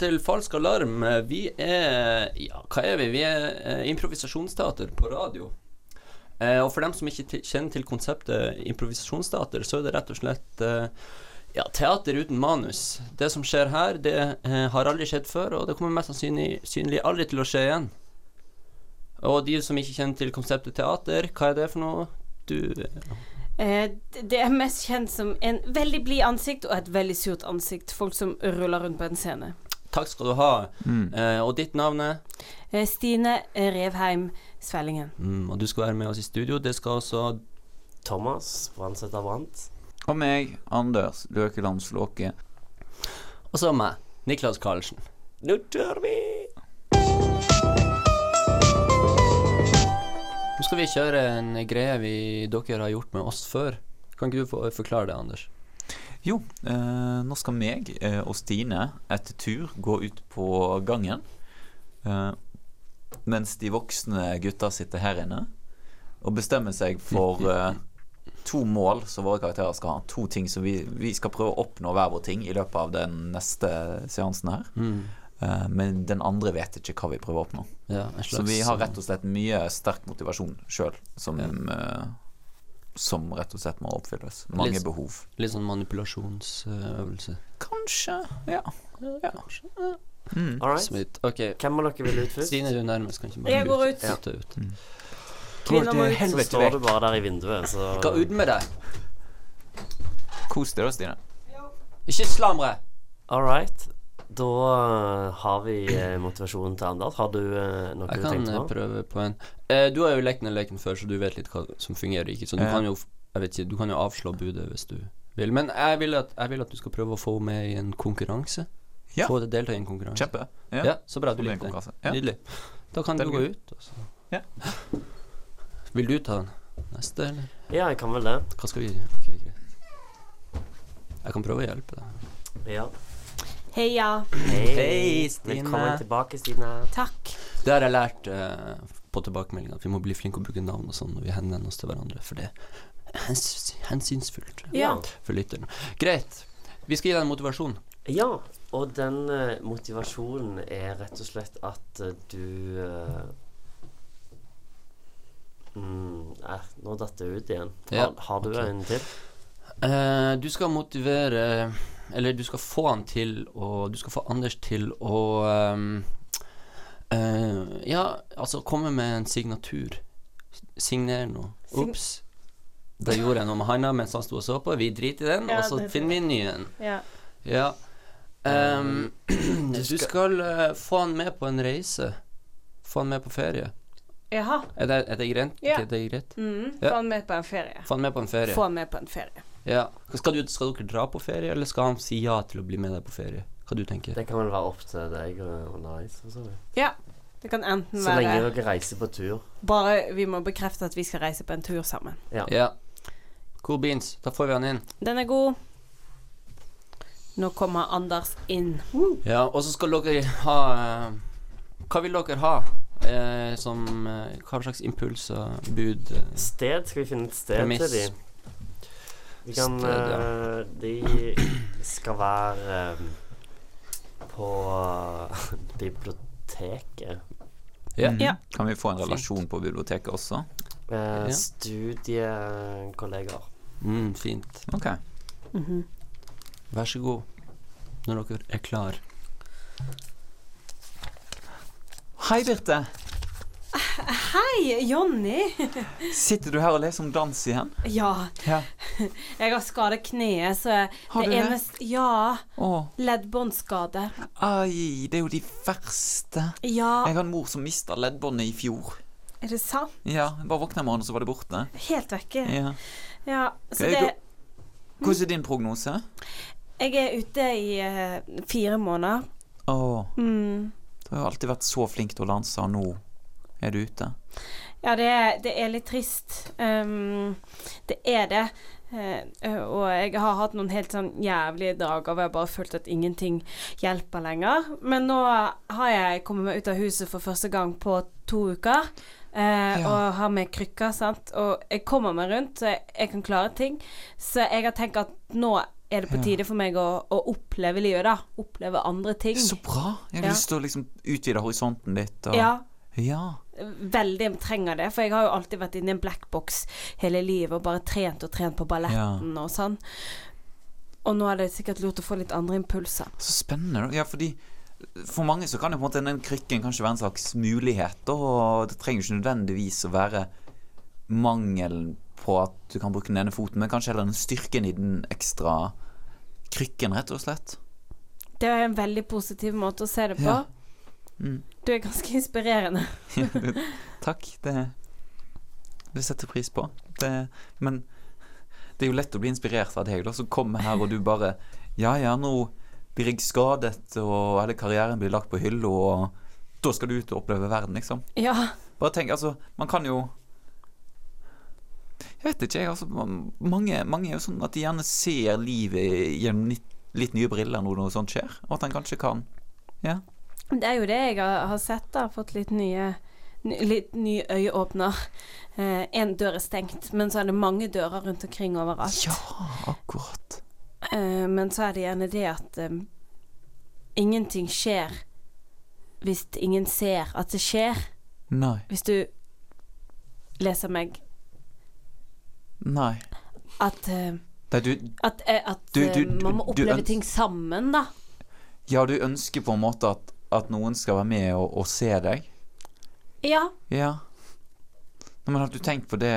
til Falsk alarm. Vi er Ja, hva er vi? Vi er eh, improvisasjonsteater på radio. Eh, og for dem som ikke kjenner til konseptet improvisasjonsteater, så er det rett og slett eh, ja, teater uten manus. Det som skjer her, det eh, har aldri skjedd før, og det kommer mest sannsynlig aldri til å skje igjen. Og de som ikke kjenner til konseptet teater, hva er det for noe? Du Eh, det- det er mest kjent som en veldig blid ansikt og et veldig surt ansikt. Folk som ruller rundt på en scene. Takk skal du ha. Mm. Eh, og ditt navn er? Eh, Stine Revheim Svellingen. Mm, og du skal være med oss i studio. Det skal også Thomas Brandseter Brandt. Og meg, Anders Løkeland Slåke. Og så meg, Niklas Karlsen. Nå tør vi! Nå skal vi kjøre en greie vi, dere har gjort med oss før. Kan ikke du få forklare det, Anders? Jo, eh, nå skal meg eh, og Stine etter tur gå ut på gangen. Eh, mens de voksne gutta sitter her inne og bestemmer seg for eh, to mål som våre karakterer skal ha. To ting som vi, vi skal prøve å oppnå hver vår ting i løpet av den neste seansen her. Mm. Eh, men den andre vet ikke hva vi prøver å oppnå. Ja, slags, Så vi har rett og slett mye sterk motivasjon sjøl, som, Ja. Som rett og slett må oppfylles. Mange Litt- behov. Litt sånn manipulasjonsøvelse. Kanskje. Ja. ja. Mm. All right. Okay. Hvem av dere vil ut først? Stine, du er nærmest. Kan ikke bare Jeg går ut. Ja. ut. ut. Kvinner må ut. Så står du bare der i vinduet, så Gå ut med deg. Kos deg da, Stine. Ikke slamre! All right. Da eh, har vi eh, motivasjonen til Anders. Har du eh, noe Jeg du tenker på? Jeg kan prøve på en eh, Du har jo lekt den leken før, så du vet litt hva som fungerer ikke. Så du Ja. kan jo Jeg vet ikke, du kan jo avslå budet hvis du vil. Men jeg vil at, jeg vil at du skal prøve å få med i en konkurranse. Ja. Få det delta i en konkurranse. Kjempe. Ja, så bra. Du likte det. Ja. Nydelig. Da kan du gå ut. Og. Ja. Vil du ta den neste, eller? Ja, jeg kan vel det. Hva skal vi Ok, greit. Jeg kan prøve å hjelpe deg. Ja. Heia. Hei, Hei, Stine. Velkommen tilbake, Stine. Takk. Det har jeg lært uh, på tilbakemeldinga, at vi må bli flinke å bruke navn og sånn når vi henvender oss til hverandre, for det er hens hensynsfullt Ja. for lytteren. Greit. Vi skal gi deg en motivasjon. Ja, og den uh, motivasjonen er rett og slett at uh, du mm, eh, Nå datt det ut igjen. Har, Ja, har du okay. en til? Eh, du skal motivere Eller du skal få han til å Du skal få Anders til å um, uh, Ja, altså komme med en signatur. Signere noe. Sign- Ops. Da gjorde jeg noe med handa mens han sto og så på. Vi driter i den, Ja, og så finner vi en ny en. Ja. Ja. Um, du skal eh, få han med på en reise. Få han med på ferie. Jaha. Er det, er det greit? Ja. Er det greit? Mm. Ja. Få han med på en ferie. Få han med på en ferie. Få han med på en ferie. Ja. Skal, du, skal dere dra på ferie, eller skal han si ja til å bli med deg på ferie? Hva du tenker Det kan vel være opp til deg og underveis. Ja. Det kan enten Så lenge dere reiser på tur. Bare vi må bekrefte at vi skal reise på en tur sammen. Ja. Ja. Cool beans. Da får vi han inn. Den er god. Nå kommer Anders inn. Ja, og så skal dere ha uh, Hva vil dere ha? Eh, som eh, Hva slags impulser, bud eh, Sted? Skal vi finne et sted Premiss. til de? Vi kan Sted, ja. eh, De skal være eh, på biblioteket. Ja. Mm. Ja. Kan vi få en relasjon på biblioteket også? Eh, Ja. Studiekollegaer. Mm, fint. Ok. Mhm. Vær så god. Når dere er klar. Hei, Birte. Hei, Jonny. Sitter du her og leser om dans igjen? Ja, Ja. jeg har skadet kneet, så Har det du det? Ja. Å, Leddbåndskade. ai, det er jo de verste. Ja, Jeg har en mor som mista leddbåndet i fjor. er det sant? Ja, jeg bare våkna i morgen, og så var det borte. Helt vekke. Ja. Ja, så det Hvordan er din prognose? Jeg er ute i uh, fire måneder. Å, Mm. du har alltid vært så flink til å danse, og nå er du ute. Ja, det er, det er litt trist. Um, det er det. Uh, og jeg har hatt noen helt sånn jævlige dager hvor jeg bare følte at ingenting hjelper lenger. Men nå har jeg kommet meg ut av huset for første gang på to uker. Uh, Ja. Og har med krykker, sant. Og jeg kommer meg rundt, så jeg, jeg kan klare ting. Så jeg har tenkt at nå er det på tide for meg å, å oppleve livet, da. Oppleve andre ting. Så bra! Jeg har Ja. lyst til å liksom utvide horisonten litt. Og, Ja, ja. Veldig trenger det. For jeg har jo alltid vært inne i en blackbox hele livet og bare trent og trent på balletten og sånn. Og nå er det sikkert lurt å få litt andre impulser. Så spennende. Ja, fordi for mange så kan jo på en måte den krykken kanskje være en slags mulighet. Og det trenger ikke nødvendigvis å være mangelen på at du kan bruke den ene foten, men kanskje heller den styrken i den ekstra krykken, rett og slett. Det er en veldig positiv måte å se det på. Ja. Mm. Du er ganske inspirerende. Takk. Det, det setter pris på. Det, men det er jo lett å bli inspirert av deg, da, som kommer her og du bare Ja, ja, nå blir jeg skadet, og hele karrieren blir lagt på hylla, og da skal du ut og oppleve verden, liksom. Ja. Bare tenk, altså, man kan jo Jeg vet ikke, jeg. Altså, mange, mange er jo sånn at de gjerne ser livet gjennom litt, litt nye briller når noe sånt skjer, og at en kanskje kan Ja. Det er jo det jeg har, sett, da. Fått litt nye Litt ny øyeåpner. Én dør er stengt, men så er det mange dører rundt omkring overalt. Ja, akkurat. Eh, men så er det gjerne det at eh, ingenting skjer hvis ingen ser at det skjer. Nei. Hvis du leser meg Nei. at eh, Nei, du at, eh, at Du- du- eh, man må oppleve ting sammen, da. Ja, du ønsker på en måte at, at noen skal være med og, og se deg? Ja. Ja. Men har du tenkt på det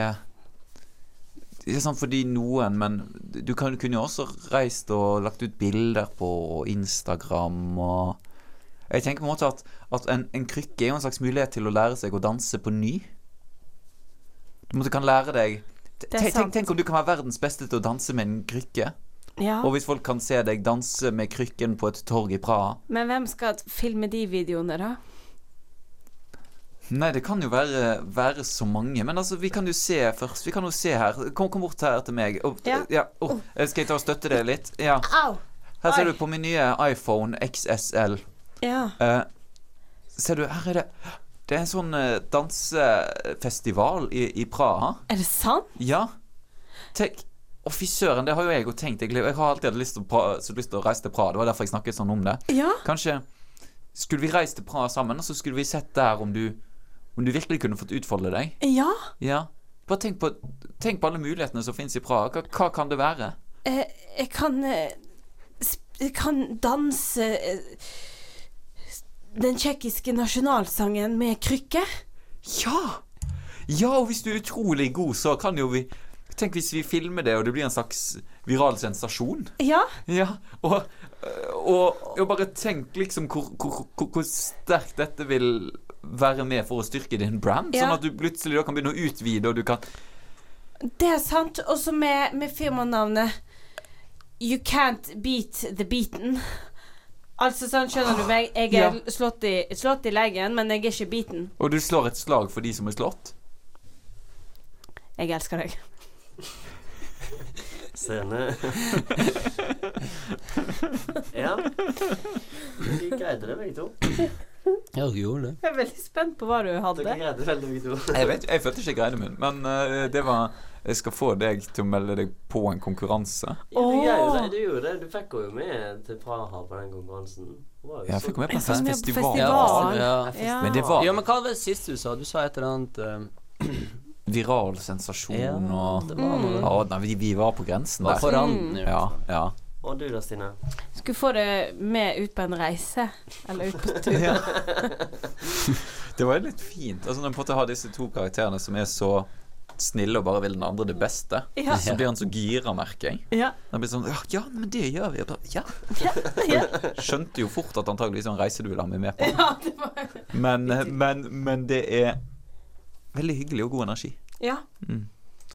Det er sånn fordi noen, men du kan, kunne jo også reist og lagt ut bilder på Instagram og Jeg tenker på en måte at, at en, en krykke er jo en slags mulighet til å lære seg å danse på ny. Du måtte kan lære deg tenk, tenk, tenk om du kan være verdens beste til å danse med en krykke. Ja. Og hvis folk kan se deg danse med krykken på et torg i Praha Men hvem skal filme de videoene, da? Nei, det kan jo være, være så mange. Men altså, vi kan jo se først. Vi kan jo se her. Kom, kom bort her til meg. Oh, Ja. oh, skal jeg ta og støtte deg litt? Ja. Her ser du på min nye iPhone XSL. Ja. Uh, ser du, her er det Det er en sånn uh, dansefestival i, i Praha. Er det sant? Ja. Tenk Å, fy søren, det har jo jeg jo tenkt. Jeg, har alltid hatt lyst lyst til å reise til Praha. Det var derfor jeg snakket sånn om det. Ja. Kanskje skulle vi reist til Praha sammen, og så skulle vi sett der om du Om du virkelig kunne fått utfolde deg. Ja. Ja. Bare tenk på, tenk på alle mulighetene som finnes i Praha. Hva, hva kan det være? Eh, jeg kan eh, Jeg kan danse eh, den tsjekkiske nasjonalsangen med krykke. Ja! Ja, og hvis du er utrolig god, så kan jo vi Tenk hvis vi filmer det, og det blir en slags viral sensasjon. Ja. Ja, og, og, og bare tenk liksom hvor, hvor, hvor, sterkt dette vil være med for å styrke din brand. Ja. Sånn at du plutselig da kan begynne å utvide, og du kan Det er sant. Også med, med firmanavnet You can't beat the beaten. Altså sånn, skjønner du meg? Jeg er Ja. slått, i, slått i leggen, men jeg er ikke beaten. Og du slår et slag for de som er slått. Jeg elsker deg. Scene. ja. Vi greide det, begge to. Ja, du gjorde det. Jeg er veldig spent på hva du Dere hadde. greide vel det, begge to. Jeg vet, jeg følte ikke jeg greide min, men uh, det var Jeg skal få deg til å melde deg på en konkurranse. Ja, du, gjorde det, du gjorde det. Du fikk henne jo med til Praha på den konkurransen. Wow, Jeg fikk med på festival. festival. Ja. Ja. Men det var Ja, men hva var det siste du sa? Du sa et eller annet eh, viral sensasjon Ja, og det. Ja, nei, vi, vi var på grensen Var der. randen. Ja, ja. Og du da, Stine? Skulle få det med ut på en reise. Eller ut på tur. Ja. Det var jo litt fint. Altså Når måte har disse to karakterene som er så snille og bare vil den andre det beste, Ja. så blir han så gira, merker jeg. Ja. Han blir sånn Ja, ja men det gjør vi. Og bare, ja. Ja. Skjønte jo fort at antageligvis var en reise du ville ha meg med på. ja, det var Men, men, men det er veldig hyggelig og god energi. Ja.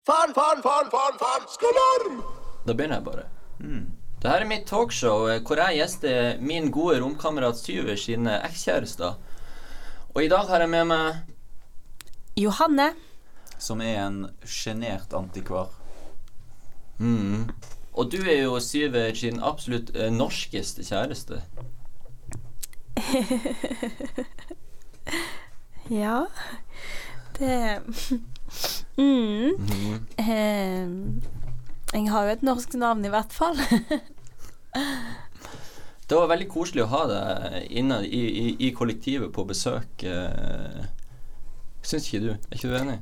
Fan, fan, fan, fan, fan, skalarm! Da begynner jeg bare. Det her er mitt talkshow eh, hvor jeg gjester min gode romkamerat Syver sine ekskjærester. Og i dag har jeg med meg Johanne. Som er en sjenert antikvar. mm, Og du er jo Syver sin absolutt eh, norskeste kjæreste. Ja. Det Mm. Mhm. Eh, Jeg har jo et norsk navn, i hvert fall. Det var veldig koselig å ha deg inne i, i, i kollektivet på besøk. eh. Syns ikke du? Er ikke du enig?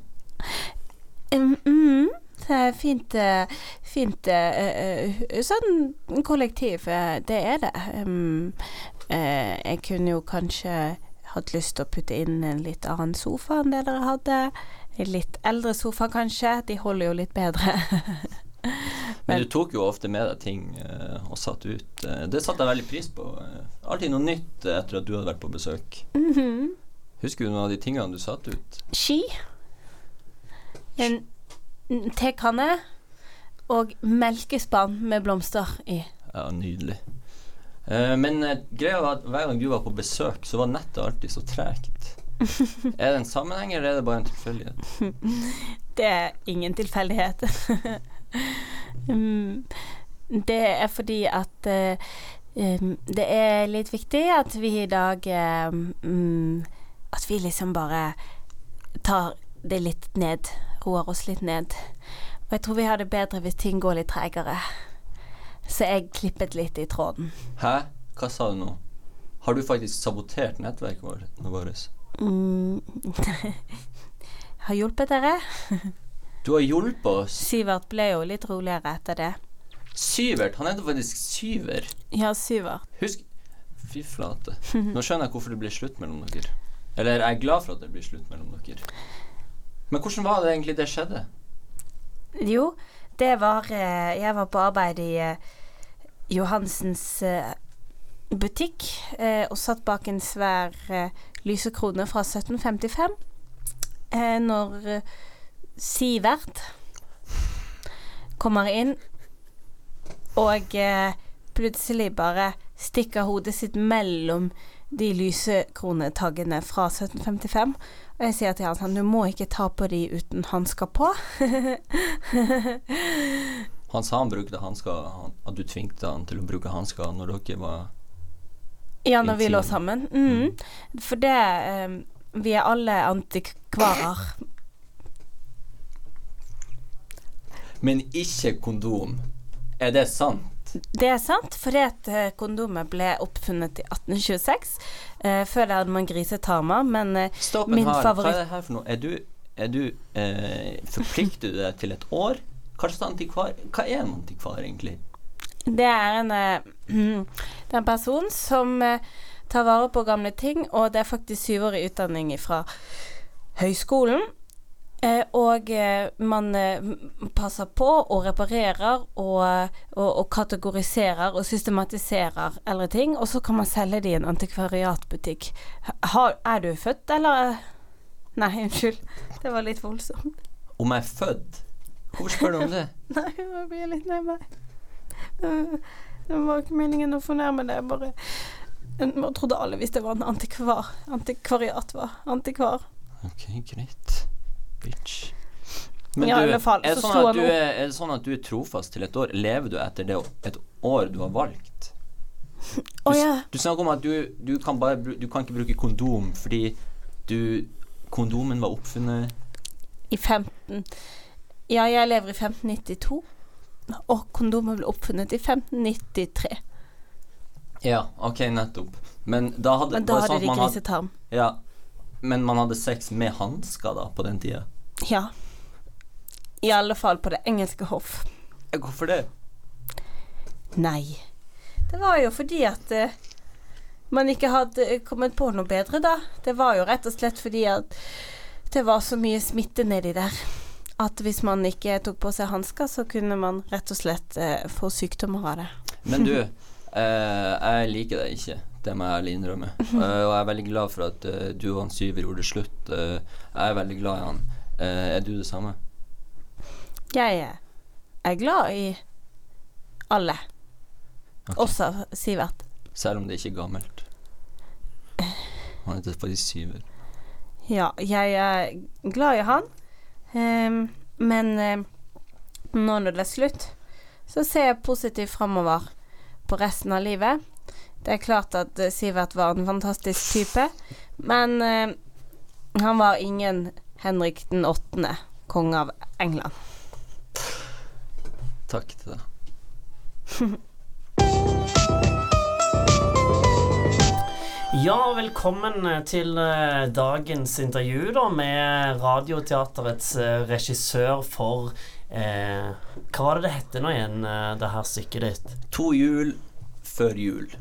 Mm, mm, det er fint, eh, fint eh, eh, sånn kollektiv. Det er det. Um, jeg kunne jo kanskje hatt lyst til å putte inn en litt annen sofa enn det dere hadde. En litt eldre sofa, kanskje. De holder jo litt bedre. Men du tok jo ofte med deg ting uh, og satt ut. Uh, det satte jeg veldig pris på. Uh, alltid noe nytt etter at du hadde vært på besøk. Mhm. Husker du noen av de tingene du satte ut? Ski. En en tekanne. Og melkespann med blomster i. Ja, nydelig. Eh, men eh, greia var at hver gang du var på besøk, så var nettet alltid så tregt. er det en sammenheng, eller er det bare en tilfeldighet? Det er ingen tilfeldighet. Mm, det er fordi at eh, det er litt viktig at vi i dag mm, At vi liksom bare tar det litt ned. Roer oss litt ned. Og jeg tror vi har det bedre hvis ting går litt tregere. Så jeg klippet litt i tråden. Hæ? Hva sa du nå? Har du faktisk sabotert nettverket vårt? Mm. har hjulpet dere. Du har hjulpet oss. Sivert ble jo litt roligere etter det. Syvert. Han heter faktisk Syver. Ja, Syvert. Husk Fy flate. Nå skjønner jeg hvorfor det blir slutt mellom dere. Eller jeg er glad for at det blir slutt mellom dere. Men hvordan var det egentlig det skjedde? Jo, det var eh, Jeg var på arbeid i eh, Johansens eh, butikk og satt bak en svær lysekrone fra 1755. Eh, når Sivert kommer inn og plutselig bare stikker hodet sitt mellom de lysekronetaggene fra 1755. Og jeg sier til han sånn Du må ikke ta på de uten hansker på. Han sa han brukte hansker, at du tvingte han til å bruke hansker når dere var Ja, når vi lå sammen. Mm. For det um, Vi er alle antikvarer. Men ikke kondom. Er det sant? Det er sant, fordi at eh, kondomet ble oppfunnet i 1826. Eh, før det hadde man grisetarmer, men eh, Stopp Min favoritt... her. Hva er det her for noe? Er du, er du eh, Forplikter du deg til et år? Antikvar Hva er en antikvar, egentlig? det er en eh, Det er en person som eh, tar vare på gamle ting, og det er faktisk syvårig utdanning fra høyskolen. Eh, og eh, man eh, passer på og reparerer og, og, og kategoriserer og systematiserer eldre ting, og så kan man selge det i en antikvariatbutikk. Har, er du født, eller Nei, unnskyld. Det var litt voldsomt. Om jeg er født? Hvorfor spør du om det? Nei, jeg blir litt lei Det det var ikke meningen å fornærme deg, bare Jeg bare trodde alle visste hva en antikvar Antikvariat var. Antikvar. Ok, greit. Bitch. Men Ja, i du, fall, er, det sånn at du er, er det sånn at du er trofast til et år? Lever du etter det et år du har valgt? Du, oh, yeah. Du snakker om at du, du, kan bare, du kan ikke bruke kondom fordi du Kondomen var oppfunnet I 15 Ja, jeg lever i 1592. Og kondomet ble oppfunnet i 1593. Ja, ok, nettopp. Men da hadde, Men da hadde sånn de grisetarm. ja, Men man hadde sex med hansker da, på den tida? Ja. I alle fall på det engelske hoff. Hvorfor det? Nei. Det var jo fordi at uh, man ikke hadde kommet på noe bedre, da. Det var jo rett og slett fordi at det var så mye smitte nedi der. At hvis man ikke tok på seg hansker, så kunne man rett og slett eh, få sykdommer av det. Men du, eh, jeg liker deg ikke. Det må jeg ærlig innrømme. Eh, og jeg er veldig glad for at eh, du og han Syver gjorde slutt. Eh, jeg er veldig glad i han. Eh, er du det samme? Jeg er glad i alle. Okay. Også Sivert. Selv om det ikke er gammelt. Han heter faktisk Syver. Ja, jeg er glad i han. um, men um, nå når det er slutt, så ser jeg positivt framover på resten av livet. Det er klart at eh, Sivert var en fantastisk type, men um, han var ingen Henrik den åttende, konge av England. Takk til deg. Ja, velkommen til eh, dagens intervju da med Radioteaterets eh, regissør for eh, Hva var det det hette nå igjen, eh, det her stykket ditt? To jul før jul.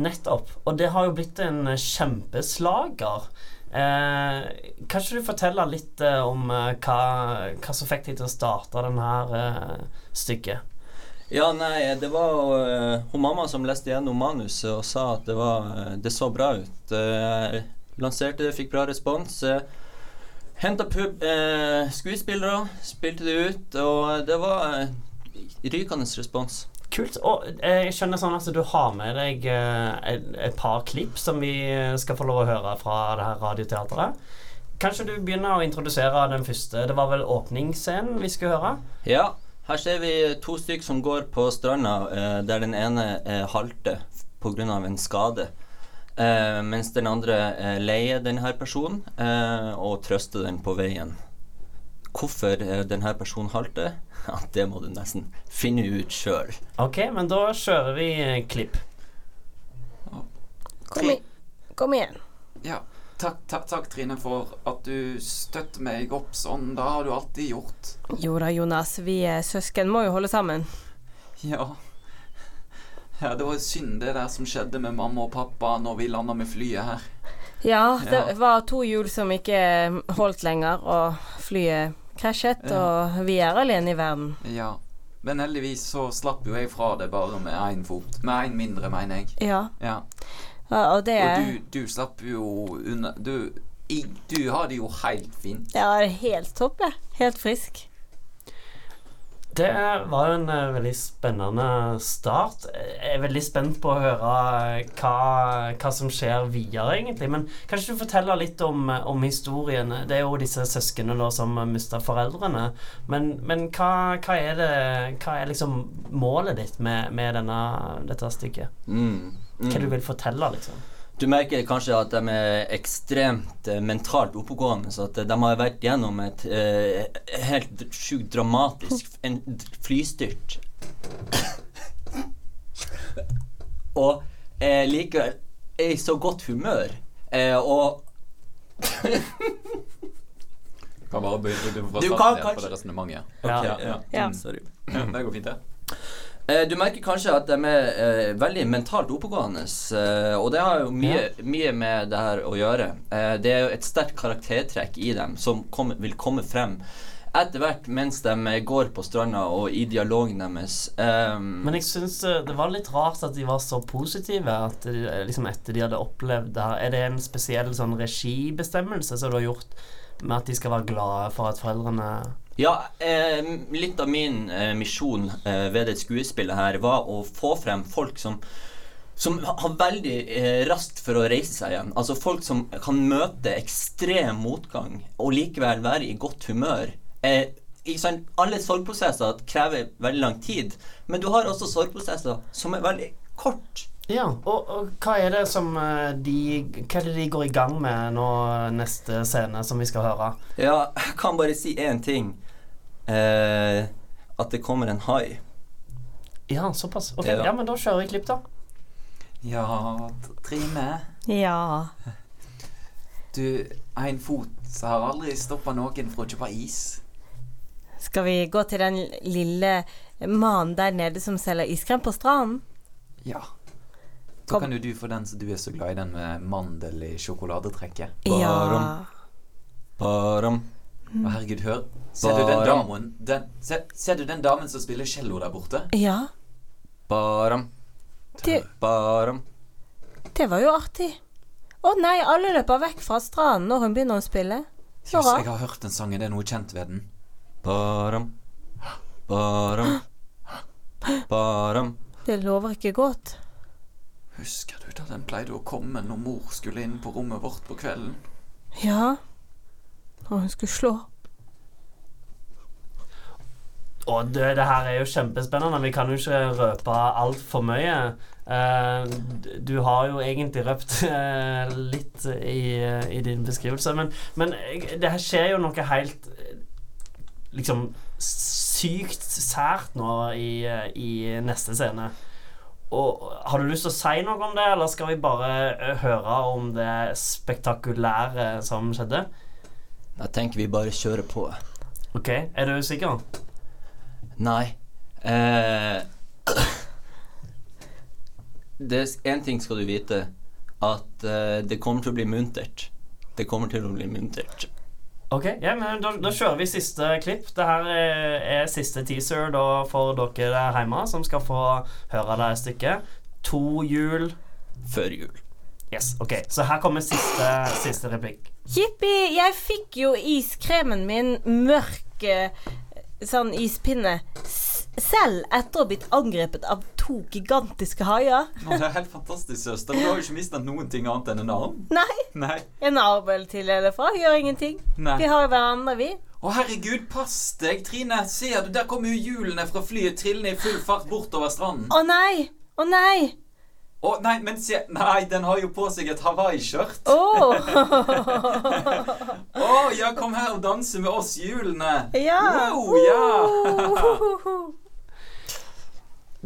Nettopp. Og det har jo blitt en eh, kjempeslager. Eh, kan ikke du fortelle litt eh, om eh, hva, hva som fikk deg til å starte denne eh, stykket? Ja, nei, det var uh, hun mamma som leste gjennom manuset og sa at det, var, uh, det så bra ut. Uh, lanserte det, fikk bra respons. Henta pub skuespillere, spilte det ut, og det var rykende respons. Kult. Og eh, jeg skjønner sånn at du har med deg eh, et, et par klipp som vi skal få lov å høre fra det her radioteatret. Kanskje du begynner å introdusere den første. Det var vel åpningsscenen vi skulle høre? Ja, her ser vi to stykker som går på stranda, eh, der den ene eh, halter pga. en skade. Eh, mens den andre eh, leier denne personen eh, og trøster den på veien. Hvorfor eh, denne personen halter, ja, det må du nesten finne ut sjøl. Ok, men da kjører vi eh, klipp. Kom, i, kom igjen. Ja, takk, takk, takk, Trine, for at du støtter meg opp sånn. Det har du alltid gjort. Jo da, Jonas. Vi er søsken må jo holde sammen. Ja. Ja, det var synd det der som skjedde med mamma og pappa når vi landa med flyet her. Ja, det Ja. var to hjul som ikke holdt lenger, og flyet krasjet, og vi er alene i verden. Ja. Men heldigvis så slapp jo jeg fra det bare med én fot. Med én mindre, mener jeg. Ja, Ja. og det Og du, du slapp jo unna Du, du har det jo helt fint. Ja, er helt topp, jeg. Helt frisk. Det var jo en eh, veldig spennende start. Jeg er veldig spent på å høre hva, hva som skjer videre, egentlig. Men kan ikke du fortelle litt om, om historien? Det er jo disse søsknene da som mista foreldrene. Men, men hva, hva er det Hva er liksom målet ditt med, med denne, dette stykket? Mm. Mm. Hva du vil fortelle, liksom? Du merker kanskje at de er ekstremt eh, mentalt oppegående. Så at de har vært gjennom et eh, helt sjukt dramatisk en flystyrt. og eh, likevel er i så godt humør. Eh, og Kan bare begynne du får Du starte på det resonnementet. Okay, Ja, ja. Ja. Mm, sorry. Ja, det går fint, det. Eh, du merker kanskje at de er eh, veldig mentalt oppegående, eh, og det har jo mye, mye med det her å gjøre. Det er jo et sterkt karaktertrekk i dem som kom, vil komme frem etter hvert mens de går på stranda og i dialogen deres. Um, Men jeg syns det var litt rart at de var så positive at de, liksom etter de hadde opplevd det her. Er det en spesiell sånn regibestemmelse som du har gjort med at de skal være glade for at foreldrene Ja, eh, litt av min eh, misjon eh, ved det skuespillet her var å få frem folk som som har veldig eh, raskt for å reise seg igjen. Altså folk som kan møte ekstrem motgang og likevel være i godt humør. Sant? Alle sorgprosesser krever veldig lang tid, men du har også sorgprosesser som er veldig kort. Ja, og, og hva er det som eh, de Hva er det de går i gang med nå neste scene som vi skal høre? Ja, jeg kan bare si én ting. Eh, at det kommer en hai. Ja, såpass. Ok, Ja. ja, men da kjører vi klipp, da. Ja, Trine. Ja. Du, én fot har aldri stoppa noen fra å kjøpe is. Skal vi gå til den lille mannen der nede som selger iskrem på stranden? Ja. Da kan jo du få den som du er så glad i, den med mandel i sjokoladetrekket. Ja. Barom. Baram. Å, herregud, hør. Ser du den damen den, ser, ser du den damen som spiller cello der borte? Ja, Baram. det, Baram. det var jo artig. Å nei, alle løper vekk fra stranden når hun begynner å spille. Så rart. jeg har hørt den sangen. Det er noe kjent ved den. Baram. Baram. Baram. Det lover ikke godt. Husker du da den pleide å komme når mor skulle inn på rommet vårt på kvelden? Ja. Og hun skulle slå. Å, du, det her er jo kjempespennende. Vi kan jo ikke røpe altfor mye. Eh, du har jo egentlig røpt eh, litt i, i din beskrivelse, men, men det her skjer jo noe helt eh, liksom sykt sært nå i, eh, i neste scene. Og Har du lyst til å si noe om det, eller skal vi bare eh, høre om det spektakulære som skjedde? Jeg tenker vi bare kjører på. Ok, Er du sikker? Nei. Eh, det er én ting skal du vite. At eh, det kommer til å bli muntert. Det kommer til å bli muntert. Ok, ja, men da, da kjører vi siste klipp. Det her er, er siste teaser da for dere der hjemme som skal få høre det stykket. To jul Før jul. Yes, ok. Så her kommer siste, siste replikk. Jippi, jeg fikk jo iskremen min mørk eh, sånn ispinne selv etter å ha blitt angrepet av to gigantiske haier. Det er helt fantastisk, søster. Du har jo ikke mistet noen ting annet enn en arm. Nei, Nei. en arm eller til eller fra gjør ingenting. Nei. Vi har jo hverandre, vi. Å, herregud, pass deg, Trine. Ser du, der kommer jo hjulene fra flyet trillende i full fart bortover stranden. Å nei! Å nei! Å, nei, men se Nei, den har jo på seg et hawaiiskjørt. Å, oh. oh, ja, kom her og danse med oss hjulene. ja. Wow, ja.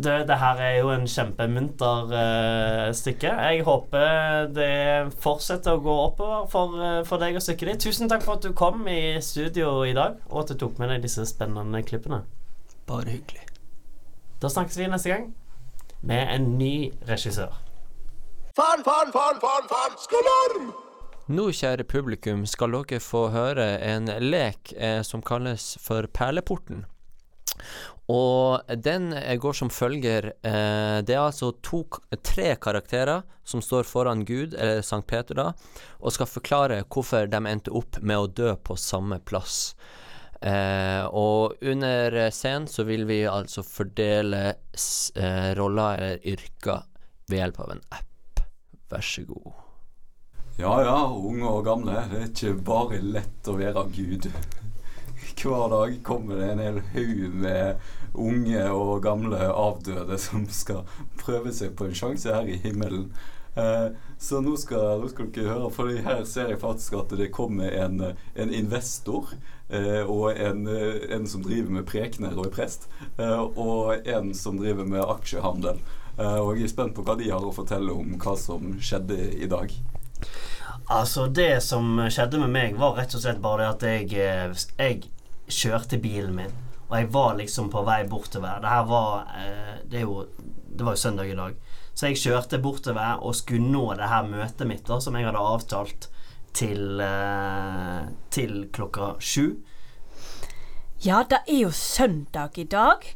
Det, det her er jo en kjempemunter uh, stykke. Jeg håper det fortsetter å gå oppover for, uh, for deg og stykket ditt. Tusen takk for at du kom i studio i dag, og at du tok med deg disse spennende klippene. Bare hyggelig. Da snakkes vi neste gang med en ny regissør. Fan, fan, fan, fan, fan, skalarm! Nå, kjære publikum, skal dere få høre en lek eh, som kalles for Perleporten. Og den eh, går som følger eh, Det er altså to, tre karakterer som står foran Gud, eller Sankt Peter, da, og skal forklare hvorfor de endte opp med å dø på samme plass. Eh, og under scenen så vil vi altså fordele roller eller yrker ved hjelp av en app. Vær så god. Ja ja, unge og gamle. Det er ikke bare lett å være Gud. Hver dag kommer det en hel haug med unge og gamle avdøde som skal prøve seg på en sjanse her i himmelen. Eh, så nå skal, nå skal dere høre, for her ser jeg faktisk at det kommer en, en investor eh, og en, en som driver med prekener og er prest, eh, og en som driver med aksjehandel. Eh, og jeg er spent på hva de har å fortelle om hva som skjedde i dag. Altså, det som skjedde med meg, var rett og slett bare det at jeg, jeg kjørte bilen min. Og jeg var liksom på vei bortover. Det her var eh, Det, jo, det var jo søndag i dag. Så jeg kjørte bortover og skulle nå det her møtet mitt, da, som jeg hadde avtalt til, eh, til klokka sju. Ja, det er jo søndag i dag,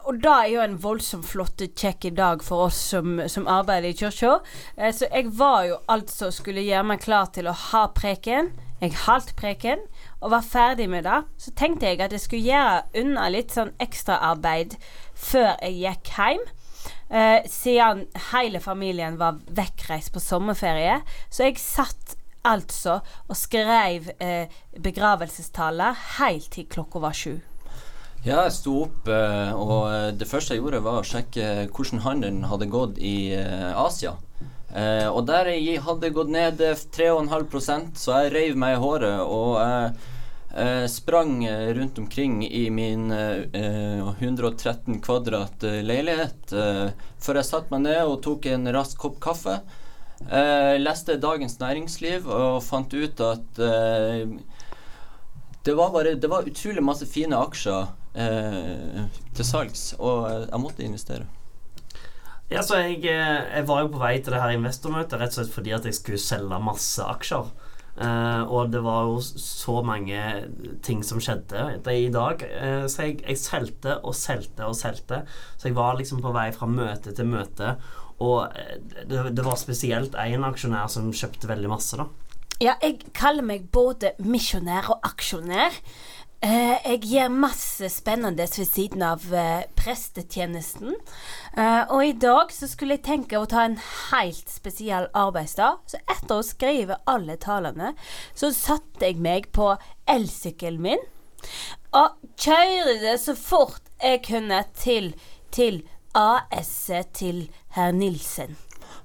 og da er jo en voldsomt flott, kjekk dag for oss som, som arbeider i kirka. Eh, Så jeg var jo altså skulle gjøre meg klar til å ha preken. Jeg holdt preken og var ferdig med det. Så tenkte jeg at jeg skulle gjøre unna litt sånn ekstraarbeid før jeg gikk hjem. Eh, siden hele familien var vekkreist på sommerferie. Så jeg satt altså og skrev eh, begravelsestaler helt til klokka var sju. Ja, jeg sto opp, eh, og eh, det første jeg gjorde, var å sjekke hvordan handelen hadde gått i eh, Asia. Eh, og der jeg hadde gått ned eh, 3,5% så jeg reiv meg i håret og jeg eh, sprang eh, rundt omkring i min eh, eh, 113 kvadrat eh, leilighet eh, før jeg satte meg ned og tok en rask kopp kaffe. Eh, leste Dagens Næringsliv og fant ut at eh, det var bare Det var utrolig masse fine aksjer eh, til salgs, og eh, jeg måtte investere. Ja, så jeg, eh, jeg var jo på vei til det her investormøtet rett og slett fordi at jeg skulle selge masse aksjer. Eh, og det var jo så mange ting som skjedde i dag. Eh, så jeg, jeg solgte og solgte og solgte. Så jeg var liksom på vei fra møte til møte. Og eh, det, det var spesielt én aksjonær som kjøpte veldig masse, da. Ja, jeg kaller meg både misjonær og aksjonær. Eh, jeg gjør masse spennende ved siden av eh, prestetjenesten. Eh, og i dag så skulle jeg tenke å ta en helt spesiell arbeidsdag. Så etter å skrive alle talene, så satte jeg meg på elsykkelen min og kjørte så fort jeg kunne til, til AS til herr Nilsen.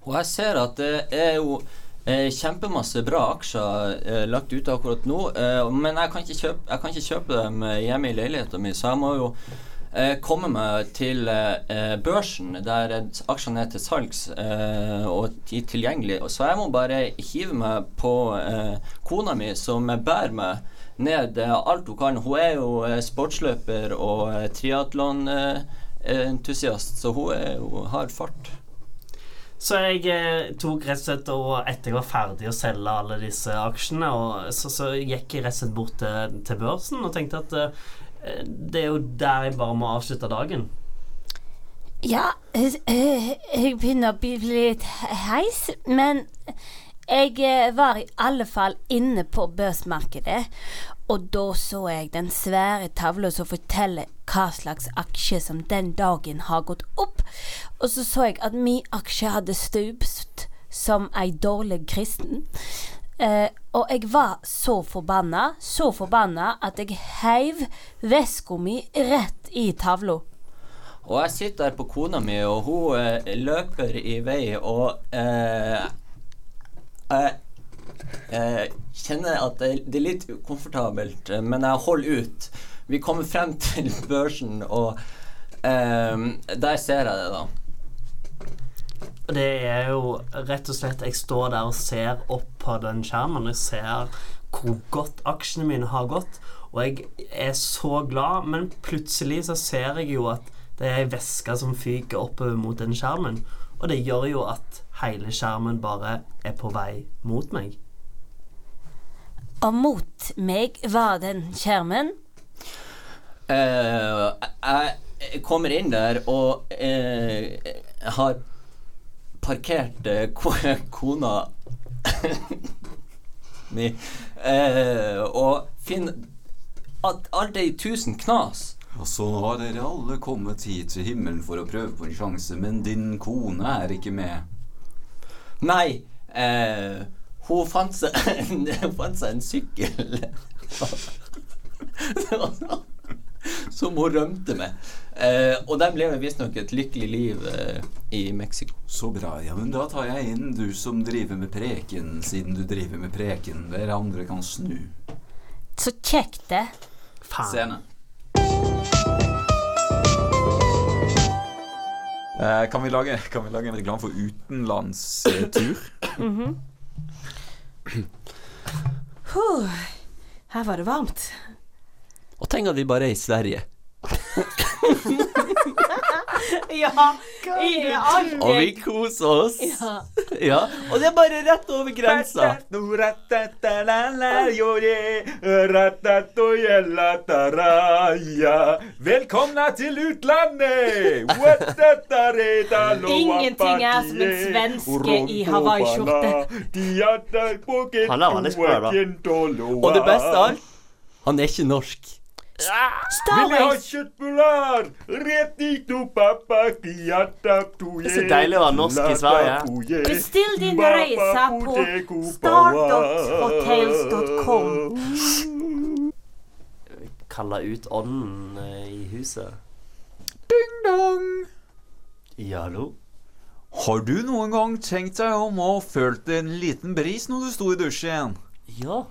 Og jeg ser at det er jo eh, kjempemasse bra aksjer eh, lagt ute akkurat nå, eh, men jeg kan, kjøpe, jeg kan ikke kjøpe dem hjemme i leiligheten min, så jeg må jo eh, komme meg til eh, børsen, der aksjene er til salgs eh, og ti- tilgjengelig. Så jeg må bare hive meg på kona mi, som bærer meg ned alt hun kan. Hun er jo sportsløper og eh, så hun, er, hun har fart. Så jeg eh, tok rett og slett og etter jeg var ferdig å selge alle disse aksjene, og så, så gikk jeg rett og slett bort til, til børsen og tenkte at eh, det er jo der jeg bare må avslutte dagen. Ja, øh, eh, jeg begynner å bli litt heis, men jeg eh, var i alle fall inne på børsmarkedet, og da så jeg den svære tavla som forteller hva slags aksje som den dagen har gått opp, og så så jeg at min aksje hadde stupt som ei dårlig kristen. Eh, og jeg var så forbanna, så forbanna at jeg heiv veska mi rett i tavla. Og jeg sitter her på kona mi, og hun eh, løper i vei, og eh, jeg eh, kjenner at det, er litt ukomfortabelt, eh, men jeg holder ut. Vi kommer frem til børsen, og eh, der ser jeg det, da. Det er jo rett og slett Jeg står der og ser opp på den skjermen Jeg ser hvor godt aksjene mine har gått. Og jeg er så glad, men plutselig så ser jeg jo at det er ei væske som fyker oppover mot den skjermen. Og det gjør jo at hele skjermen bare er på vei mot meg. Og mot meg var den skjermen. Uh, jeg kommer inn der og uh, har parkert eh, kona mi eh, og finner at alt er i tusen knas. Og så har dere alle kommet hit til himmelen for å prøve på en sjanse, men din kone er ikke med. Nei, eh, hun fant seg en, hun fant seg en sykkel som hun rømte med. Eh, og der ble det visstnok et lykkelig liv eh, i Mexico. Så bra. Ja, men da tar jeg inn du som driver med preken, siden du driver med preken. Dere andre kan snu. Så kjekt, det. Faen. Scene. Eh, kan, vi lage, kan vi lage en reklame for utenlandstur? Huh. Her var det varmt. Og tenk at vi bare er i Sverige. Ja, i Og vi koser oss. Ja. Ja, Og det er bare rett over grensa. Velkomna til utlandet! Ingenting er som en svenske i hawaiiskjorte. Han er veldig sprø. Og det beste av alt, han er ikke norsk. Starways! kjøttbullar? Retito pappa Det er så deilig å være norsk i Sverige. Bestill din reise på stardothotels.com. Kalle ut ånden eh, i huset. Ding dong! Ja, hallo? Har du noen gang tenkt deg om og følt en liten bris når du sto i dusjen? Ja.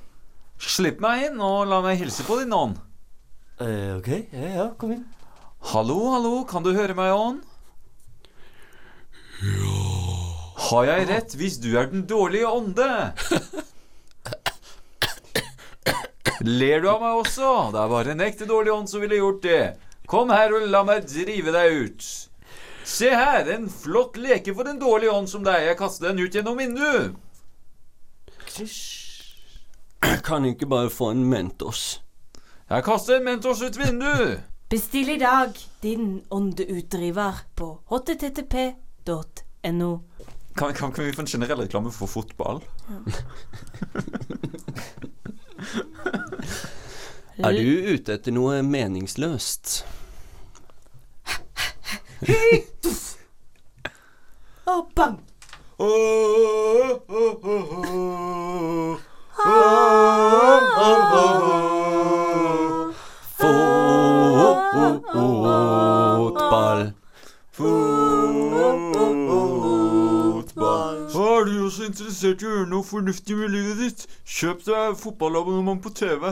Slipp meg inn og la meg hilse på din ånd. Eh, ok. Ja, ja, kom inn. Hallo, hallo, kan du høre meg, ånd? Ja Har jeg rett hvis du er den dårlige ånde? Ler du av meg også? Det er bare en ekte dårlig ånd som ville gjort det. Kom her og la meg drive deg ut. Se her, en flott leke for en dårlig ånd som deg. Jeg kaster den ut gjennom vinduet. Kan ikke bare få en Mentos. Jeg kaster en Mentos ut vinduet. Bestill i dag din åndeutdriver på http.no. Kan, kan, kan vi få en generell reklame for fotball? Er du ute etter noe meningsløst? Fornuftig med livet ditt? Kjøp deg fotballabonnement på TV.